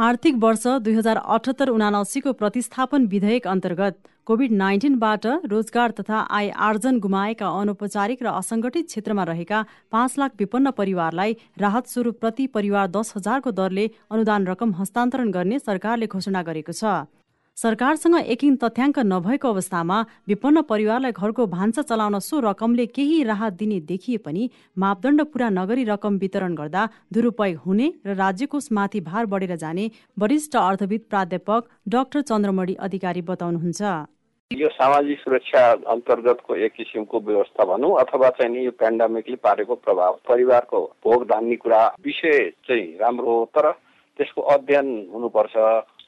आर्थिक वर्ष दुई हजार अठहत्तर उनासीको प्रतिस्थापन विधेयक अन्तर्गत कोभिड नाइन्टिनबाट रोजगार तथा आय आर्जन गुमाएका अनौपचारिक र असङ्गठित क्षेत्रमा रहेका पाँच लाख विपन्न परिवारलाई राहत स्वरूप प्रति परिवार दस हजारको दरले अनुदान रकम हस्तान्तरण गर्ने सरकारले घोषणा गरेको छ। सरकारसँग एकिन तथ्याङ्क नभएको अवस्थामा विपन्न परिवारलाई घरको भान्सा चलाउन सो रकमले केही राहत दिने देखिए पनि मापदण्ड पूरा नगरी रकम वितरण गर्दा दुरुपयोग हुने र राज्यकोषमाथि भार बढेर जाने वरिष्ठ अर्थविद प्राध्यापक डाक्टर चन्द्रमणि अधिकारी बताउनुहुन्छ। यो सामाजिक सुरक्षा अन्तर्गतको एक किसिमको व्यवस्था भनौँ अथवा चाहिँ नि यो पेन्डामिकले पारेको प्रभाव परिवारको भोग धान्ने कुरा विषय चाहिँ राम्रो हो तर त्यसको अध्ययन हुनुपर्छ।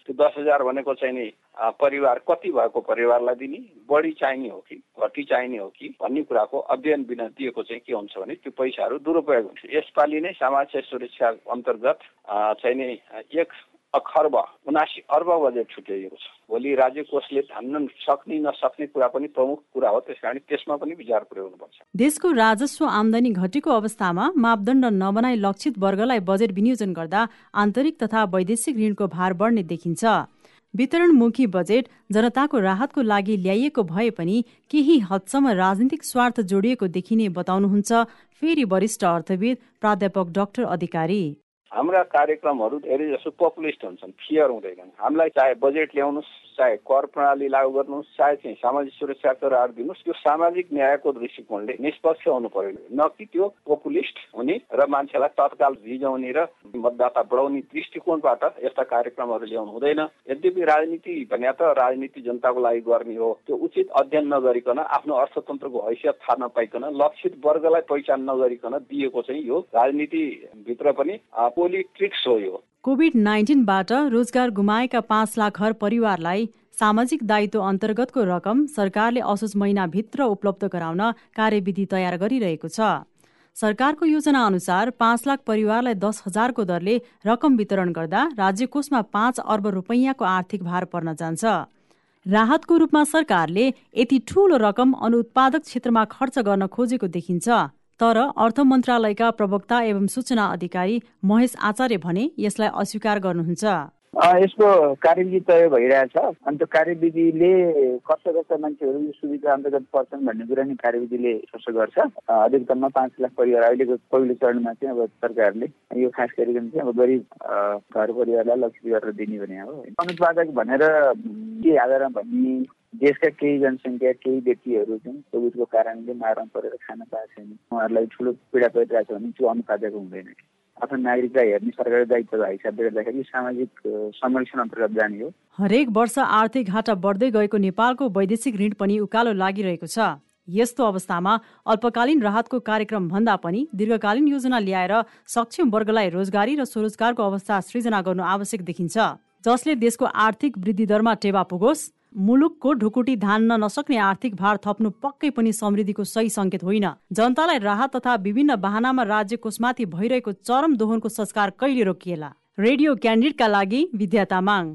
त्यो दस हजार भनेको चाहिँ नि परिवार कति भएको परिवारलाई दिने? बढी चाहिने हो कि घटी चाहिने हो कि? भन्ने कुराको अध्ययन बिना दिएको चाहिँ के हुन्छ भने त्यो पैसाहरू दुरुपयोग हुन्छ। यसपालि नै सामाजिक सुरक्षा अन्तर्गत चाहिँ नि एक खर्ब उनासी अर्ब बजेट छुट्याइएको छ। भोलि राज्य कोषले धान्न सक्ने नसक्ने कुरा पनि प्रमुख कुरा हो। त्यस कारण त्यसमा पनि विचार पुर्याउनुपर्छ देशको राजस्व आमदानी घटेको अवस्थामा मापदण्ड नबनाई लक्षित वर्गलाई बजेट विनियोजन गर्दा आन्तरिक तथा वैदेशिक ऋणको भार बढ्ने देखिन्छ। वितरणमुखी बजेट जनताको राहतको लागि ल्याइएको भए पनि केही हदसम्म राजनीतिक स्वार्थ जोडिएको देखिने बताउनुहुन्छ फेरि वरिष्ठ अर्थविद प्राध्यापक डाक्टर अधिकारी। हाम्रा कार्यक्रमहरू धेरै जसो पपुलिस्ट हुन्छन् फियर हुँदैनन्। हामीलाई चाहे बजेट ल्याउनुहोस् चाहे कर प्रणाली लागू गर्नुहोस् चाहे चाहिँ सामाजिक सुरक्षा करार दिनुहोस् त्यो सामाजिक न्यायको दृष्टिकोणले निष्पक्ष हुनु पर्यो न कि त्यो पपुलिस्ट हुने र मान्छेलाई तत्काल भिजाउने र मतदाता बढाउने दृष्टिकोणबाट यस्ता कार्यक्रमहरू ल्याउनु हुँदैन। यद्यपि राजनीति भने त राजनीति जनताको लागि गर्ने हो त्यो उचित अध्ययन नगरिकन आफ्नो अर्थतन्त्रको हैसियत थाहा नपाइकन लक्षित वर्गलाई पहिचान नगरिकन दिएको चाहिँ यो राजनीतिभित्र पनि पोलिट्रिक्स हो यो। कोभिड नाइन्टिनबाट रोजगार गुमाएका पाँच लाख घर परिवारलाई सामाजिक दायित्व अन्तर्गतको रकम सरकारले असोज महिनाभित्र उपलब्ध गराउन कार्यविधि तयार गरिरहेको छ। सरकारको योजना अनुसार पाँच लाख परिवारलाई दस हजारको दरले रकम वितरण गर्दा राज्य कोषमा पाँच अर्ब रुपैयाँको आर्थिक भार पर्न जान्छ। राहतको रूपमा सरकारले यति ठूलो रकम अनुत्पादक क्षेत्रमा खर्च गर्न खोजेको देखिन्छ। तर अर्थ मन्त्रालयका प्रवक्ता एवं सूचना अधिकारी महेश आचार्य भने यसलाई अस्वीकार गर्नुहुन्छ। यसको कार्यविधि तय भइरहेछ अनि त्यो कार्यविधिले कस्ता कस्ता मान्छेहरू यो सुविधा अन्तर्गत पर्छन् भन्ने कुरा नि कार्यविधिले स्पष्ट गर्छ। अधिकतममा पाँच लाख परिवार अहिलेको पहिलो चरणमा चाहिँ अब सरकारले यो खास गरिकन चाहिँ अब गरिब घर परिवारलाई लक्ष्य गरेर दिने भने हो। अनुत्पादक भनेर के आधारमा भन्ने देशका केही जनसङ्ख्या केही व्यक्तिहरू चाहिँ कोभिडको कारणले मारमा परेर खान पाएको छैन। उहाँहरूलाई ठुलो पीडा परिरहेको छ भने त्यो अनुपादक हुँदैन। आफ्नो नागरिकलाई हेर्ने सरकारी दायित्वको हिसाबले गर्दाखेरि सामाजिक संरक्षण अन्तर्गत जाने हो। हरेक वर्ष आर्थिक घाटा बढ्दै गएको नेपालको वैदेशिक ऋण पनि उकालो लागिरहेको छ। यस्तो अवस्थामा अल्पकालीन राहतको कार्यक्रम भन्दा पनि दीर्घकालीन योजना ल्याएर सक्षम वर्गलाई रोजगारी र स्वरोजगारको अवस्था सृजना गर्नु आवश्यक देखिन्छ। जसले देशको आर्थिक वृद्धि दरमा टेवा पुगोस्। मुलुकको ढुकुटी धान्न नसक्ने आर्थिक भार थप्नु पक्कै पनि समृद्धिको सही संकेत होइन। जनतालाई राहत तथा विभिन्न वाहनामा राज्य कोषमाथि भइरहेको चरम दोहनको संस्कार कहिले रोकिएला? रेडियो क्यान्डिडका लागि विद्या तामाङ